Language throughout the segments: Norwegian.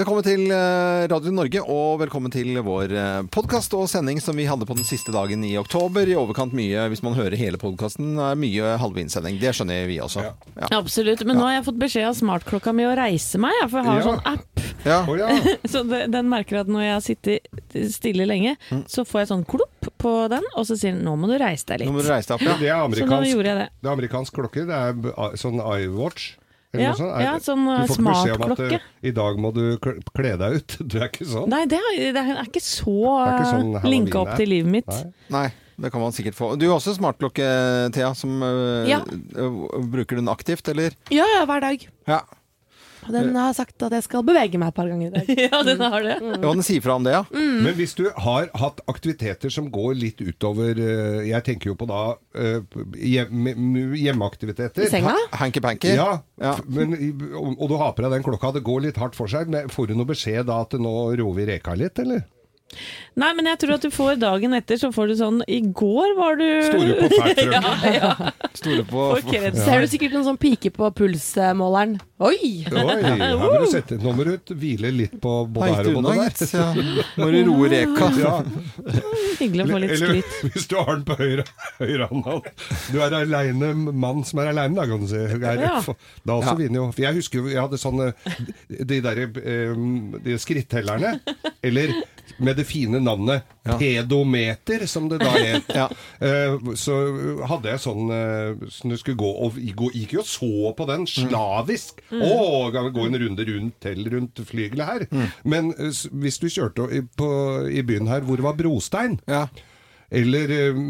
Velkommen til eh, Radio Norge, og velkommen til vår podkast og sending som vi hadde på den siste dagen i oktober. I overkant mye, hvis man hører hele podkasten, er mye halvvinnsending. Det skjønner vi også. Ja. Absolutt. Men nå har jeg fått beskjed av smartklokka mi å reise meg, for jeg har Ja. sånn app. Ja. Så den merker at når jeg har sittet stille lenge, Mm. så får jeg sånn klopp på den, og så sier den 'nå må du reise deg litt'. Nå må du reise deg opp, ja. Det er Så nå gjorde jeg det. det er amerikansk klokke. Det er sånn iWatch. Eller Ja, noe sånt. Er- ja, sånn, du får ikke beskjed om at smartklokke. eh, i dag må du kle deg ut. Du er ikke sånn? Nei, det er, det er ikke så er ikke sånn uh, linka opp til livet mitt. Nei. Nei, det kan man sikkert få. Du har også smartklokke, Thea, som Ja. øh, bruker den aktivt, eller? Ja, ja, hver dag. Ja. Og den har sagt at jeg skal bevege meg et par ganger i dag. Ja, den har det. Ja, den sier fra om det, ja. Men hvis du har hatt aktiviteter som går litt utover eh, Jeg tenker jo på da eh, hjemmeaktiviteter. I senga? Hanky-panky. Ja, Ja. men, og og du har på deg den klokka, det går litt hardt for seg. Men får du noe beskjed da at nå roer vi reka litt, eller? Nei, men jeg tror at du får dagen etter, så får du sånn I går var du Store på fælt frøken. ja, ja. På. Ser du sikkert noen sånn pike på pulsmåleren. Oi! Oi, her må du sette, nå må du hvile litt på både her og både der. Ja. Må du roe reka. Ja. Hyggelig å få litt Eller skryt. hvis du har den på høyre, høyrehånda. Du er aleine, mann som er aleine, da, kan du si. Er, Ja. Da også Ja. vinner jo For jeg husker jo, jeg hadde sånne De derre eh, de skrittellerne. Eller med det fine navnet Ja. pedometer, som det da het. Ja. uh, så hadde jeg sånn uh, som du skulle gå og gå, gikk jo og så på den slavisk. Å, kan vi gå en runde rundt til rundt flygelet her. Men uh, hvis du kjørte i, på, i byen her hvor det var brostein, Ja. eller uh,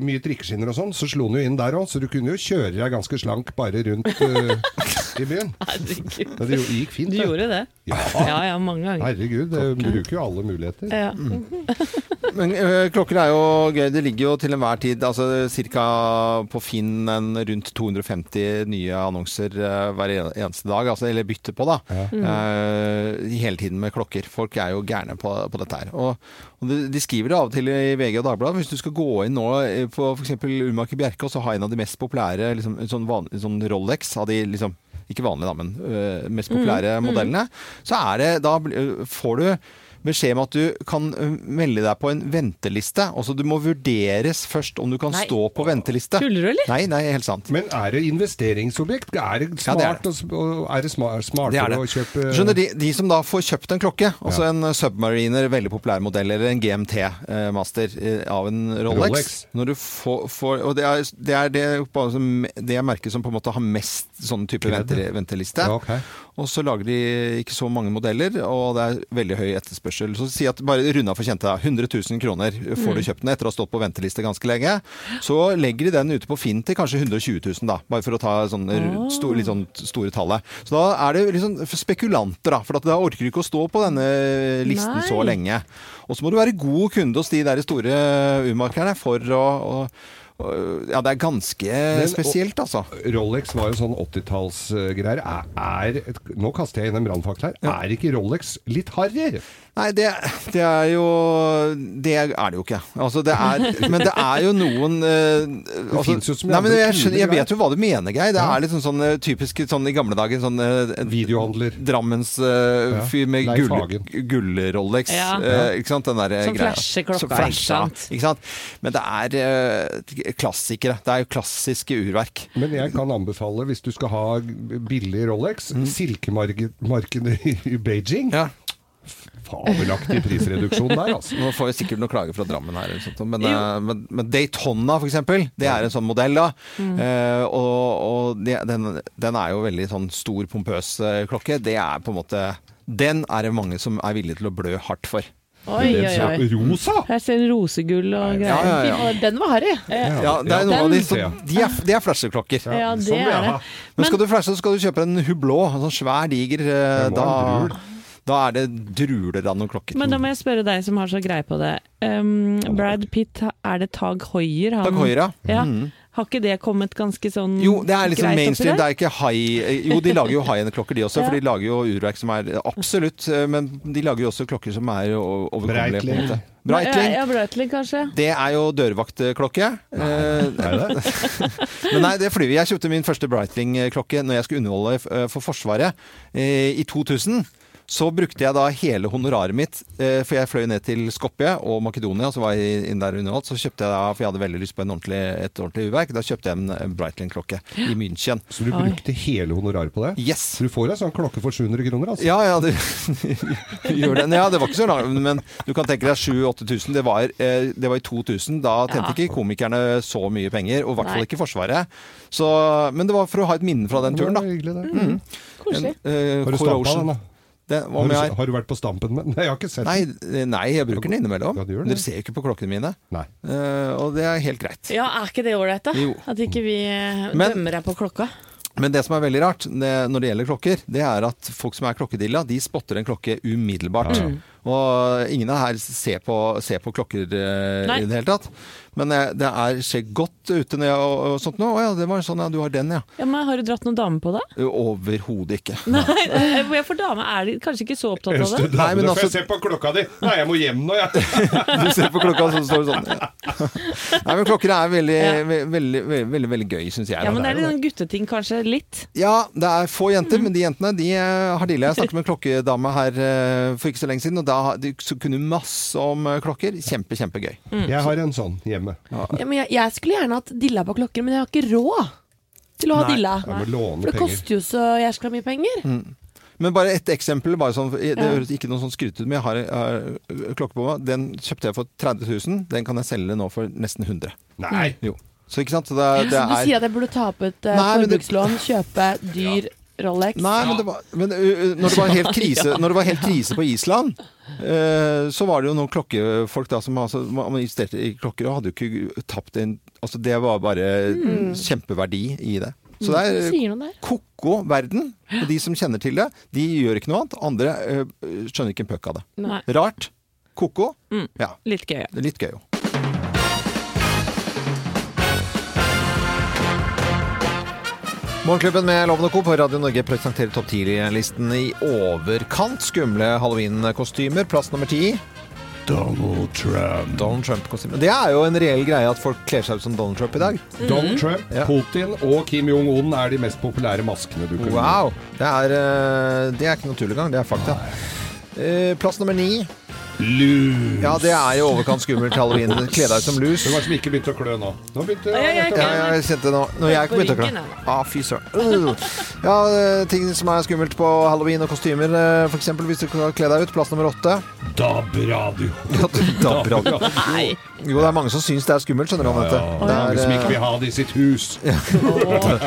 mye trikkeskinner og sånn, så slo den jo inn der òg. Så du kunne jo kjøre deg ganske slank bare rundt eh, i byen. Herregud. Men det jo- gikk fint, Du det. gjorde det? Ja. Ja ja, mange ganger. Herregud, det bruker jo alle muligheter. Ja. Men ø, klokker er jo gøy. Det ligger jo til enhver tid altså ca. på Finn en rundt 250 nye annonser ø, hver en- eneste dag. Altså, eller bytte på, da. Eh, hele tiden med klokker. Folk er jo gærne på, på dette her. Og, og de, de skriver det av og til i VG og Dagbladet. Hvis du skal gå inn nå eh, på f.eks. Urmaker Bjerke og så ha en av de mest populære liksom, en sånn, vanlig, sånn Rolex av de liksom ikke vanlige, da, men ø, mest populære modellene, så er det Da får du beskjed om at du kan melde deg på en venteliste. Altså du må vurderes først om du kan Nei. stå på venteliste. Tuller du, eller? Nei, nei, helt sant. Men er det investeringsobjekt? Er det Ja, det er det. og er det smartere Det er det. å kjøpe Du Skjønner, de, de som da får kjøpt en klokke, altså en Submariner, veldig populær modell, eller en GMT-master eh, av en Rolex, Rolex. Når du får, får Og det er det, er det, som- det er merket som på en måte har mest sånn type venteliste. Ja, ok. Og så lager de ikke så mange modeller, og det er veldig høy etterspørsel. Så si at bare runda for kjente, da. 100 000 kroner får du kjøpt den etter å ha stått på venteliste ganske lenge. Så legger de den ute på Finn til kanskje 120 000, da. Bare for å ta sånne sto, litt sånn store tallet. Så da er det liksom spekulanter, da. For da orker du ikke å stå på denne listen Nei. så lenge. Og så må du være god kunde hos de der store urmakerne for å, å å- Ja, det er ganske og- spesielt, altså. Rolex var jo sånn 80-tallsgreier. Er, er, nå kaster jeg inn en brannfakkel her. Er ikke Rolex litt harry? Nei, det, det er jo Det er det jo ikke. Altså, det er, men det er jo noen uh, altså, finnes jo så mye nei, men jeg, skjønner, jeg vet jo hva du mener, Geir. Det er litt sånn, sånn eh, typisk sånn i gamle dager sånn uh, Videohandler. Drammens eh, Ja. med gull, gull-Rolex. Ja. ikke sant? Den der Som greia. flasher klokka, Som flasher, klokka. Ikke sant? Men det er klassikere. Det er jo klassiske urverk. Men jeg kan anbefale, hvis du skal ha billig Rolex, Mm. silkemarkedet i i Beijing. Ja. Fabelaktig prisreduksjon der, altså. Nå får vi sikkert noen klager fra Drammen her, sånt, men, eh, men, men Daytona eksempel, det er en sånn modell da. Eh, og og det, den, den er jo veldig sånn stor, pompøs eh, klokke. Det er på en måte Den er det mange som er villige til å blø hardt for. Oi, oi, oi. Rosa! Jeg ser rosegull og greier. ja, ja. ja. den var harry. Ja, det er noen av de, så, de er, de er flasheklokker. Ja, det sånn er det. Men skal du flashe, så skal du kjøpe en Hublot, en sånn svær, diger. Da. Da er det druler av noen klokker. Men da må jeg spørre deg som har så greie på det. Um, Brad Pitt, er det Tag Hoier? han- Tag Hoier, ja. Ja. Mhm. Har ikke det kommet ganske sånn Jo, det er liksom mainstream. Det er ikke high Jo, de lager jo high-end-klokker, de også. Ja. For de lager jo urverk som er Absolutt. eh, Men de lager jo også klokker som er overkommelige. på en måte. Breitling. Ja, ja, Breitling, kanskje. Det er jo dørvaktklokke. Eh, det? Men nei, det flyr vi. Jeg kjøpte min første Breitling-klokke når jeg skulle underholde eh, for Forsvaret i 2000. Så brukte jeg da hele honoraret mitt, eh, for jeg fløy ned til Skopje og Makedonia, så var jeg inn der underholdt, så kjøpte jeg da, for jeg hadde veldig lyst på en ordentlig, et ordentlig urverk, da kjøpte jeg en, Breitling-klokke i München. Så du Oi. brukte hele honoraret på det? Yes! Så du får en sånn klokke for 700 kroner, altså? Ja, ja, du, gjør den. ja, det var ikke så langt, men du kan tenke deg 7000-8000. Det, var, eh, det var i 2000. Da tjente Ja. ikke komikerne så mye penger, og i hvert fall ikke Forsvaret. Så, men det var for å ha et minne fra den turen, da. Det var hyggelig, det. Koselig. En, eh, Har du stampa den, da? Det, hva Har om du, jeg har du vært på Stampen med den? Nei, jeg har ikke sett Nei, den. eh, nei, jeg bruker den innimellom. Ja, det. Dere ser jo ikke på klokkene mine. Nei. Eh, og det er helt greit. Ja, er ikke det ålreit, da? Jo. At ikke vi eh, Men- dømmer deg på klokka? Men det som er veldig rart det, når det gjelder klokker, det er at folk som er klokkedilla, de spotter en klokke umiddelbart. Og ingen her ser på, ser på klokker eh, Nei. i det hele tatt. Men eh, det er, ser godt ute når jeg, og, og sånt nå. Å ja, det var sånn, ja, du har den, ja. Ja, men Har du dratt noen dame på det? Overhodet ikke. Nei, eh, for dame er de kanskje ikke så opptatt av det. Nei, men altså- jeg ser på klokka di! Nei, jeg må hjem nå, jeg! Du ser på klokka, så står det sånn. Ja. Nei, men klokker er veldig, Ja. veldig, veldig, veldig, veldig, veldig gøy, syns jeg. Ja, men det er litt sånn gutteting kanskje, litt. Ja, det er få jenter, men de jentene de har dilla. Jeg snakket med en klokkedame her for ikke så lenge siden, og da du så kunne du masse om eh, klokker. Kjempe, kjempegøy. Jeg har en sånn hjemme. Ja, men jeg, jeg skulle gjerne hatt dilla på klokker, men jeg har ikke råd til å ha Nei. dilla. For det penger. koster jo så jæskla mye penger. Men bare ett eksempel. Bare sånn, det Ja. høres ikke noe sånn skrytete ut, men jeg har, jeg har eh, klokke på meg. Den kjøpte jeg for 30 000. Den kan jeg selge nå for nesten 100 Nei! Jo. Så ikke sant? Så det, er- det Så du er sier at jeg burde ta opp et uh, Nei, det- forbrukslån, kjøpe dyr Rolex? Nei, men, det var, men når, det var helt krise, når det var helt krise på Island, uh, så var det jo noen klokkefolk da som altså, man investerte i klokker og hadde jo ikke tapt en Altså det var bare kjempeverdi i det. Så det Du er ko-ko verden. Og de som kjenner til det, de gjør ikke noe annet. Andre uh, skjønner ikke en puck av det. Nei. Rart. Ko-ko. Mm. Ja. Litt gøy. ja. Litt gøy jo. Morgenklubben med Loven og Co. på Radio Norge presenterer topp 10-listen i overkant skumle halloween-kostymer. Plass nummer ti. Donald Trump. Donald Trump-kostyme. Det er jo en reell greie at folk kler seg ut som Donald Trump i dag. Donald Trump, Ja. Putin og Kim Jong-un er de mest populære maskene du kan Wow! Det er, eh, det er ikke noe tull engang. Det er fakta. Nei. Plass nummer ni. Lus. Ja, det er jo overkant skummelt halloween. Kle deg ut som lus. Hvem er det som ikke begynte å klø nå? Nå begynte jeg, jeg, jeg, ja. jeg kjente det nå. Når jeg ikke begynte å klø. Ah, fy søren. Uh. Ja, eh, ting som er skummelt på halloween og kostymer. f.eks. For eksempel hvis du kan kle deg ut. Plass nummer åtte. DAB-radio. Ja, DAB-radio. Nei. Jo, det er mange som syns det er skummelt, skjønner du. Ja, Anette. ja. Det Mange som ikke er, vil ha det i sitt hus.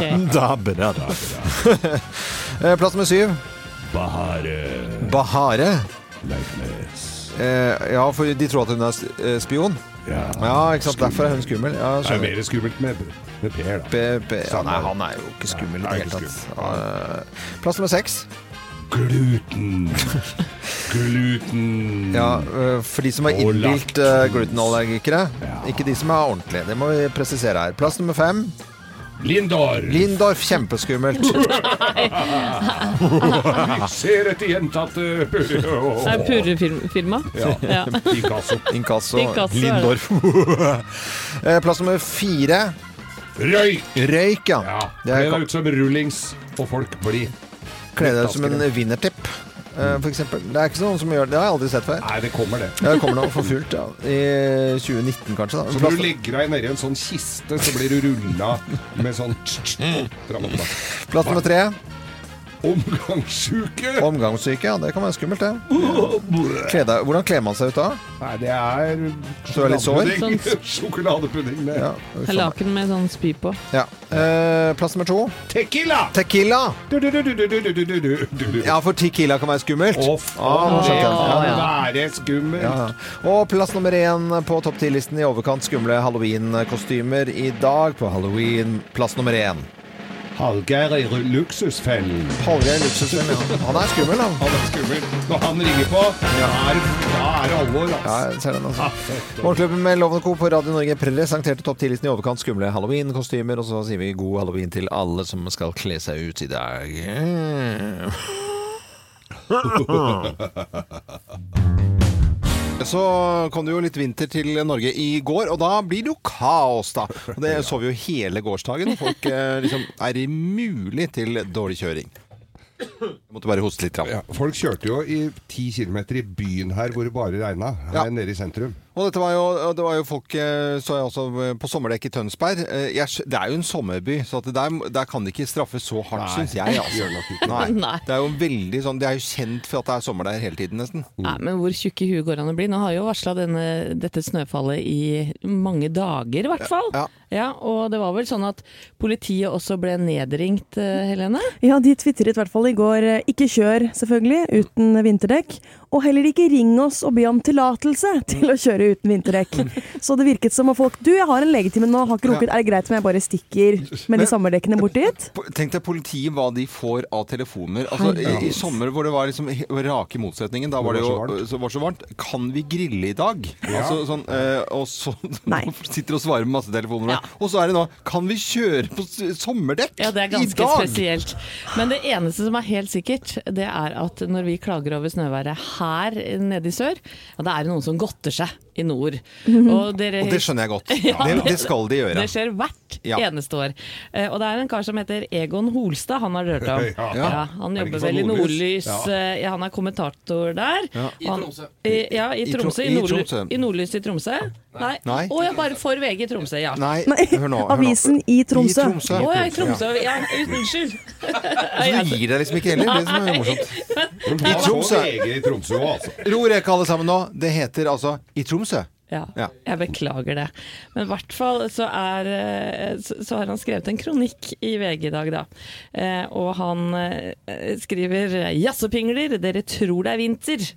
Eh, DAB-radio. Eh, Plass nummer syv. Bahare Bahare. Leifnes. Eh, ja, for de tror at hun er eh, spion. Ja. Ja, ikke sant. Derfor er hun skummel. Ja, Det er mer skummelt med, med Per, da. Be, be, ja, nei, han er jo ikke skummel i det hele tatt. Plass nummer seks. Gluten. Gluten. Ja, øh, for de som er innbilt glutenallergikere. Ikke de som er ordentlige. Det må vi presisere her. Plass nummer fem. Lindor. Lindorf, kjempeskummelt. Vi ser etter gjentatte Det er purrefirma. Ja. Ja. Inkasso. Inkasso, det. Lindorf. Eh, Plass nummer fire. Røyk! Røyk, ja. Ja. Det Kle deg ut som rullings, og folk blir Kle deg ut som en vinnertipp, eh, for eksempel. Det er ikke noen som gjør det. Det har jeg aldri sett før. Nei, det kommer det. Ja, det kommer nå for fullt, ja. I 2019 kanskje. da. Så når du legger deg nedi en sånn kiste, så blir du rulla med sånn og. Plass nummer tre. Omgangssjuke! Omgangssyke, ja. Det kan være skummelt, det. Kle deg. Hvordan kler man seg ut da? Nei, det er Så du er litt sår? sjokoladepudding. Sjokoladepudding med Ja. Laken med sånn spy på. ja. Eh, plass nummer to. tequila! Tequila. Du, du, du, du, du, du, du, du, du, du, du. Ja, for tequila kan være skummelt. Å, Ah, nå det skjønte jeg. kan Ja, være skummelt. Ja. Og plass nummer én på topp 10-listen i overkant skumle halloween-kostymer i dag på halloween. Plass nummer én. Hallgeir i luksusfellen. Hallgeir Luksusfilm, ja. Han er skummel, han. Han er skummel. Når han ringer på, da er, da er det alvor, Ja, altså. jeg ser den, altså. Morgenklubben med Loven Co. på Radio Norge presenterte topp 10-listen i overkant skumle halloween-kostymer. Og så sier vi god halloween til alle som skal kle seg ut i dag. Så kom det jo litt vinter til Norge i går, og da blir det jo kaos, da. Og det så vi jo hele gårsdagen. Folk eh, liksom Er mulig til dårlig kjøring? Jeg Måtte bare hoste litt. Ja, folk kjørte jo i ti kilometer i byen her hvor det bare regna. Her Ja. nede i sentrum. Og dette var jo, det var jo folk eh, så jeg også på sommerdekk i Tønsberg. Eh, Jeg, det er jo en sommerby, så at der, der kan de ikke straffes så hardt, syns jeg. Altså. Nei. Nei. Det er jo veldig sånn, det er jo kjent for at det er sommer der hele tiden, nesten. Nei, men hvor tjukke i huet går han an å bli? Nå har jo varsla dette snøfallet i mange dager, i hvert fall. Ja. Ja, og det var vel sånn at politiet også ble nedringt, eh, Helene? Ja, de tvitret i hvert fall i går 'ikke kjør', selvfølgelig, uten vinterdekk. Og heller ikke ring oss og be om tillatelse til å kjøre uten vinterdekk. Så det virket som om folk 'du, jeg har en legetime nå, har ikke rukket, er det greit om jeg bare stikker med de sommerdekkene bort dit?' Tenk deg politiet hva de får av telefoner. Altså, i, I sommer hvor det var liksom rake motsetningen, da var det jo så var så varmt. Kan vi grille i dag? Altså, sånn, øh, og så Nei. sitter og svarer med masse telefoner. Og så er det nå Kan vi kjøre på sommerdekk Ja, det er i ganske dag? spesielt. Men det eneste som er helt sikkert, det er at når vi klager over snøværet her nede i sør, ja, da er det noen som godter seg i nord. Og, dere, Og det skjønner jeg godt. Ja, det, det skal de gjøre. Det skjer hvert Ja. eneste år. Eh, og det er en kar som heter Egon Holstad, han har hørt om. Ja. Ja, han Er jobber vel i Nordlys? Nordlys, Ja. eh, ja, han er kommentator der. Ja. I Tromsø. I, ja, i Tromsø. I, i Nordly- I Nordlys i Tromsø? Nei. Å Nei. ja, bare for VG i Tromsø, ja. Nei, hør nå. hør nå. avisen i Tromsø. I Tromsø. Å ja, i Tromsø. Ja, unnskyld. Så du gir deg liksom ikke heller, det som er morsomt. I Tromsø. Altså. Ro reka alle sammen nå. Det heter altså I Tromsø. Ja, Ja. jeg beklager det. Men i hvert fall så, er, eh, så, så har han skrevet en kronikk i VG i dag, da. Eh, og han eh, skriver 'Jazzepingler, dere tror det er vinter'.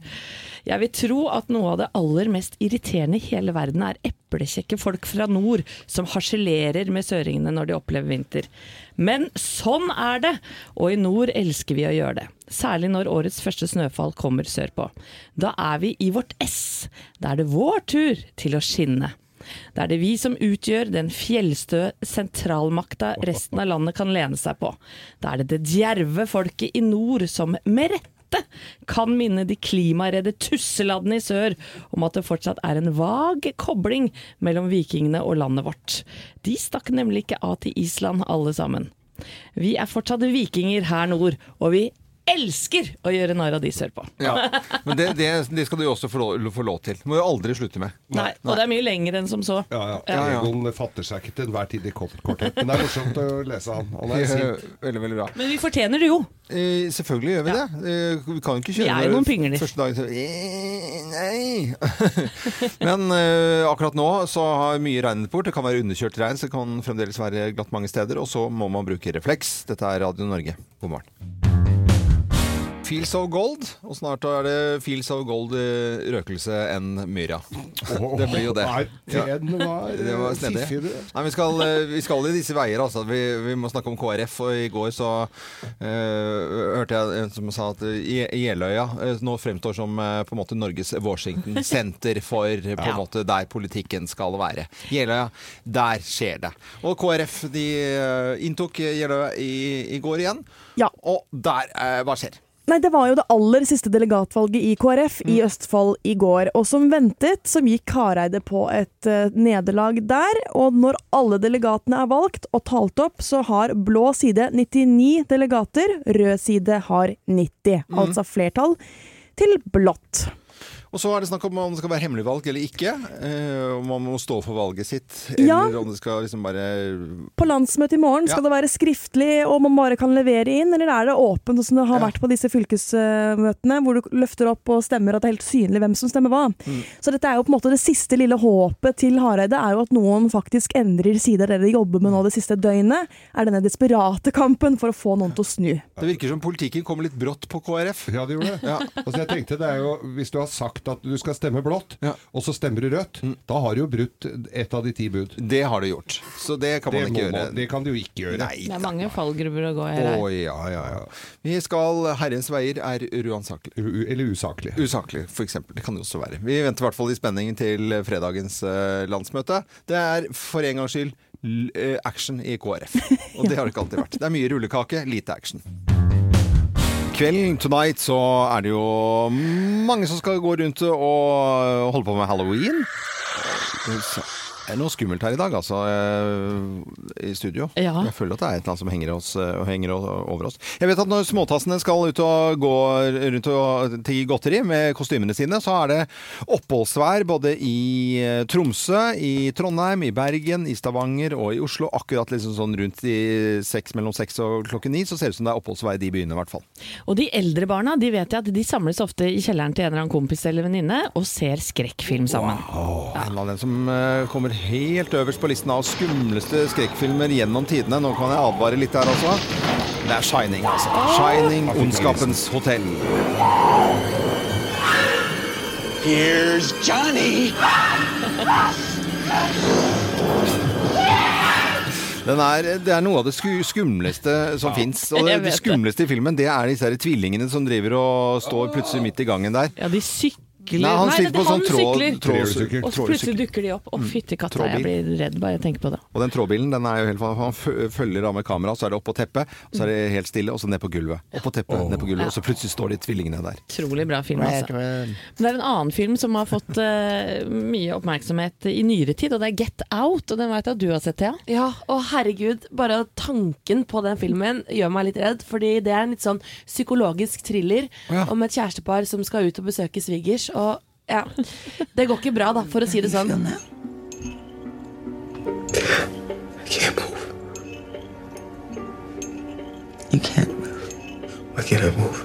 Jeg vil tro at noe av det aller mest irriterende i hele verden er eplekjekke folk fra nord som harselerer med søringene når de opplever vinter. Men sånn er det, og i nord elsker vi å gjøre det. Særlig når årets første snøfall kommer sørpå. Da er vi i vårt ess. Da er det vår tur til å skinne. Da er det vi som utgjør den fjellstø sentralmakta resten av landet kan lene seg på. Da er det det djerve folket i nord som med rette kan minne de klimaredde tusseladdene i sør om at det fortsatt er en vag kobling mellom vikingene og landet vårt. De stakk nemlig ikke av til Island alle sammen. Vi er fortsatt vikinger her nord, og vi elsker å gjøre narr av de sørpå. Ja. Men det, det, det skal du jo også få lov, få lov til. Det må jo aldri slutte med. Nei, og det er mye lenger enn som så. Ja, ja. Ja, ja. Egon fatter seg ikke til enhver tid i kort- korthet. Men det er morsomt å lese han. Han er sint. Veldig, veldig bra. Men vi fortjener det jo. Eh, selvfølgelig gjør vi det. Eh, vi kan ikke Vi kjøre er jo noen pingler. Første dagen så eh, Nei. Men eh, akkurat nå så har mye regnet bort. Det kan være underkjørt regn, så det kan fremdeles være glatt mange steder. Og så må man bruke refleks. Dette er Radio Norge. God morgen. Feels of Gold, og snart er det Feels of Gold eh, røkelse enn Myra. Det blir jo det. Nei, Ja. Det var eh, snedig. Nei, vi skal, eh, vi skal i disse veier, altså. Vi, vi må snakke om KrF. Og i går så uh, hørte jeg en som sa at Je- Jeløya eh, nå fremstår som eh, på en måte Norges Washington-senter for eh, på en måte der politikken skal være. Jeløya, der skjer det. Og KrF de eh, inntok Jeløya i, i går igjen. Ja. Og der eh, Hva skjer? Nei, det var jo det aller siste delegatvalget i KrF i Østfold i går. Og som ventet, så gikk Hareide på et uh, nederlag der. Og når alle delegatene er valgt og talt opp, så har blå side 99 delegater, rød side har 90. Altså flertall til blått. Og så er det snakk om om det skal være hemmelig valg eller ikke. Eh, om man må stå for valget sitt, eller Ja. om det skal liksom bare På landsmøtet i morgen, skal Ja. det være skriftlig og man bare kan levere inn, eller er det åpent, sånn som det har Ja. vært på disse fylkesmøtene, hvor du løfter opp og stemmer at det er helt synlig hvem som stemmer hva? Mm. Så dette er jo på en måte det siste lille håpet til Hareide, er jo at noen faktisk endrer side av det de jobber med nå det siste døgnet, er denne desperate kampen for å få noen til å snu. Det virker som politikken kommer litt brått på KrF. Ja, det gjorde det. Ja. Altså, jeg tenkte det er jo, Hvis du har sagt at du skal stemme blått, Ja. og så stemmer du rødt, da har du jo brutt et av de ti bud. Det har du gjort. Så det kan Det, man må ikke gjøre. man, det kan du jo ikke gjøre. Nei. Det er mange fallgrupper å gå i Å ja, ja, ja. Vi skal Herrens veier er uansakelig. U eller usaklig. Usaklig, for eksempel. Det kan det også være. Vi venter i hvert fall i spenning til fredagens uh, landsmøte. Det er for en gangs skyld eh, action i KrF. Og det har det ikke alltid vært. Det er mye rullekake, lite action. Kvelden tonight så er det jo mange som skal gå rundt og holde på med halloween. Det er noe skummelt her i dag, altså, eh, i studio. Ja. Jeg føler at det er et eller annet som henger, oss, eh, henger over oss. Jeg vet at når småtassene skal ut og gå rundt og tigge godteri med kostymene sine, så er det oppholdsvær både i eh, Tromsø, i Trondheim, i Bergen, i Stavanger og i Oslo. Akkurat liksom sånn rundt i seks, mellom seks og klokken ni, så ser det ut som det er oppholdsvær i de byene, i hvert fall. Og de eldre barna de vet jeg at de samles ofte i kjelleren til en eller annen kompis eller venninne og ser skrekkfilm sammen. En av dem som kommer helt øverst på listen av skumleste skrekkfilmer gjennom tidene. Nå kan jeg advare litt her, altså. Det er Shining, altså. Shining, Ondskapens hotell. Here's Johnny. Den er, det er noe av det sku- skumleste som fins. Og det, det skumleste i filmen, det er disse her tvillingene som driver og står plutselig midt i gangen der. Ja, de sykler Nei, han sitter på sånn tråd. Og så plutselig dukker de opp. Å, fytti katta, jeg blir redd bare jeg tenker på det. Og den trådbilen den er jo helt Han følger av med kamera, så er det opp på teppet, så er det helt stille, og så ned på gulvet. Opp på teppet, ned på gulvet, og så plutselig står de tvillingene der. Utrolig bra film, altså. Men det er en annen film som har fått uh, mye oppmerksomhet i nyere tid, og det er Get Out. Og den vet jeg at du har sett, Thea. Ja, og herregud, bare tanken på den filmen gjør meg litt redd. Fordi det er en litt sånn psykologisk thriller Ja. om et kjærestepar som skal ut og besøke svigers. Og ja, det går ikke bra, da, for å si det sånn. I can't move. You can't move. Why can't I move?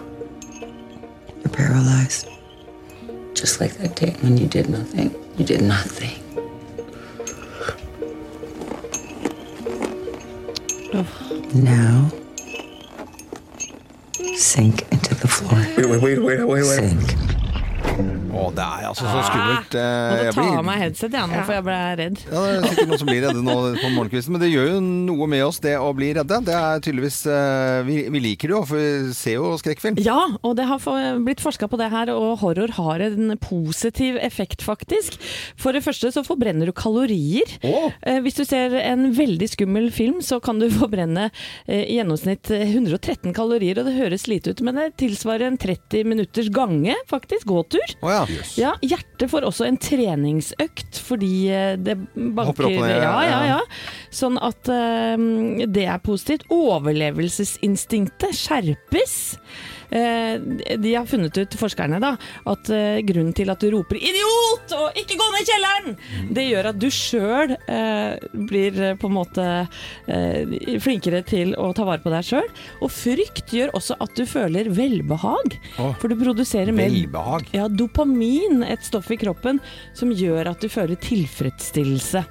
You're paralyzed. Just like that day when you did nothing. You did nothing. Now, sink into the floor. Wait, wait, wait, wait, wait, wait. Sink. Å, det er altså så skummelt. Eh, Må ta av meg headset, jeg, nå, for jeg ble redd. Ja, det er sikkert noen som blir redde nå på morgenkvisten, men det gjør jo noe med oss, det å bli redde. Det er tydeligvis eh, Vi, vi liker det jo, for vi ser jo skrekkfilm. Ja, og det har blitt forska på det her, og horror har en positiv effekt, faktisk. For det første så forbrenner du kalorier. Oh. Eh, Hvis du ser en veldig skummel film, så kan du forbrenne eh, i gjennomsnitt eh, 113 kalorier, og det høres lite ut, men det tilsvarer en 30 minutters gange, faktisk, gåtur. Å ja. Ja, hjertet får også en treningsøkt fordi eh, det banker Hopper opp og ned, Ja, ja, ja. ja. Sånn at uh, det er positivt. Overlevelsesinstinktet skjerpes. Eh, de har funnet ut, forskerne, da, at eh, grunnen til at du roper 'idiot' og 'ikke gå ned i kjelleren', det gjør at du sjøl eh, blir på en måte flinkere til å ta vare på deg sjøl. Og frykt gjør også at du føler velbehag, Å, for du produserer mer Velbehag. ja, dopamin, et stoff i kroppen som gjør at du føler tilfredsstillelse.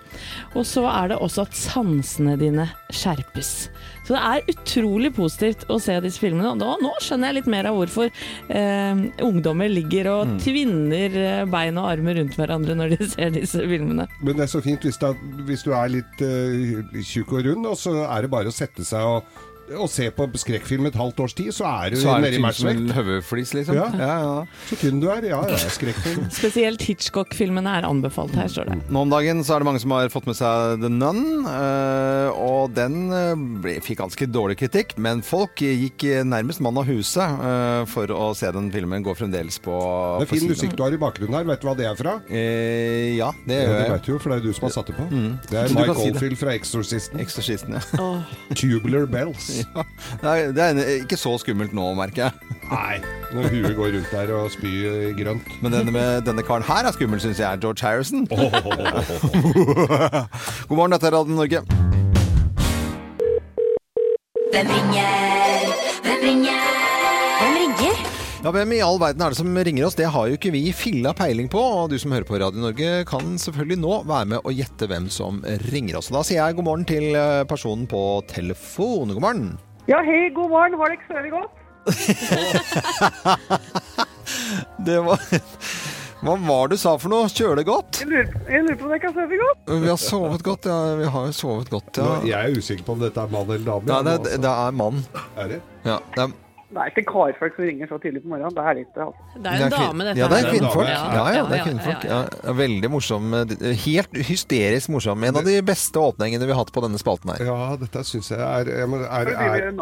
Og så er det også at sansene dine skjerpes. Så det er utrolig positivt å se disse filmene. Og nå, skjønner jeg litt mer av hvorfor eh, ungdommer ligger og tvinner eh, bein og armer rundt hverandre når de ser disse filmene. Men det er så fint hvis, da, hvis du er litt eh, tjukk og rund, og så er det bare å sette seg og, og se på skrekkfilm et halvt års tid, så er du nede i matchvekt. høvelflis, liksom. Ja. Ja, ja. Så tynn du er. Ja, ja, skrekkfilm. Spesielt Hitchcock-filmene er anbefalt her, står det. Nå om dagen så er det mange som har fått med seg The Nun, eh, og den eh, ble, fikk ganske dårlig kritikk. Men folk gikk nærmest mann av huset eh, for å se den filmen. Går fremdeles på Det er fin musikk du har i bakgrunnen her. Vet du hva det er fra? Eh, ja, det Ja, gjør det vet du jo, for det er du som har satt det på. Det er Mike Oldfield si. Fra Exorcisten. Exorcisten, ja. Tubular Bells. Det er, det er ikke så skummelt nå, merker jeg. Nei, når huet går rundt der og spyr grønt. Men denne, med, denne karen her er skummel, syns jeg. George Harrison. God morgen, dette er Radio Norge. Hvem ringer? Ja, Hvem i all verden er det som ringer oss? Det har jo ikke vi filla peiling på. Og du som hører på Radio Norge kan selvfølgelig nå være med og gjette hvem som ringer oss. Og Da sier jeg god morgen til eh, personen på telefon. God morgen. Ja, hei, god morgen. Har dere sovet godt? Det var Hva var det du sa for noe? Kjøle godt? Jeg lurer, jeg lurer på om jeg kan sove godt? Vi har sovet godt, ja. Vi har sovet godt, ja. Jeg er usikker på om dette er mann eller dame. Ja, det, altså. det er mann. Er det? Ja, det er, Det er ikke karfolk som ringer så tidlig på morgenen. Det er det altså. Det er jo en dame, dette Ja, det er kvinnfolk. Ja, Ja, det er kvinnfolk. Ja, ja, veldig morsom. Helt hysterisk morsom. En av de beste åpningene vi har hatt på denne spalten her. Ja, dette syns jeg er Er, er.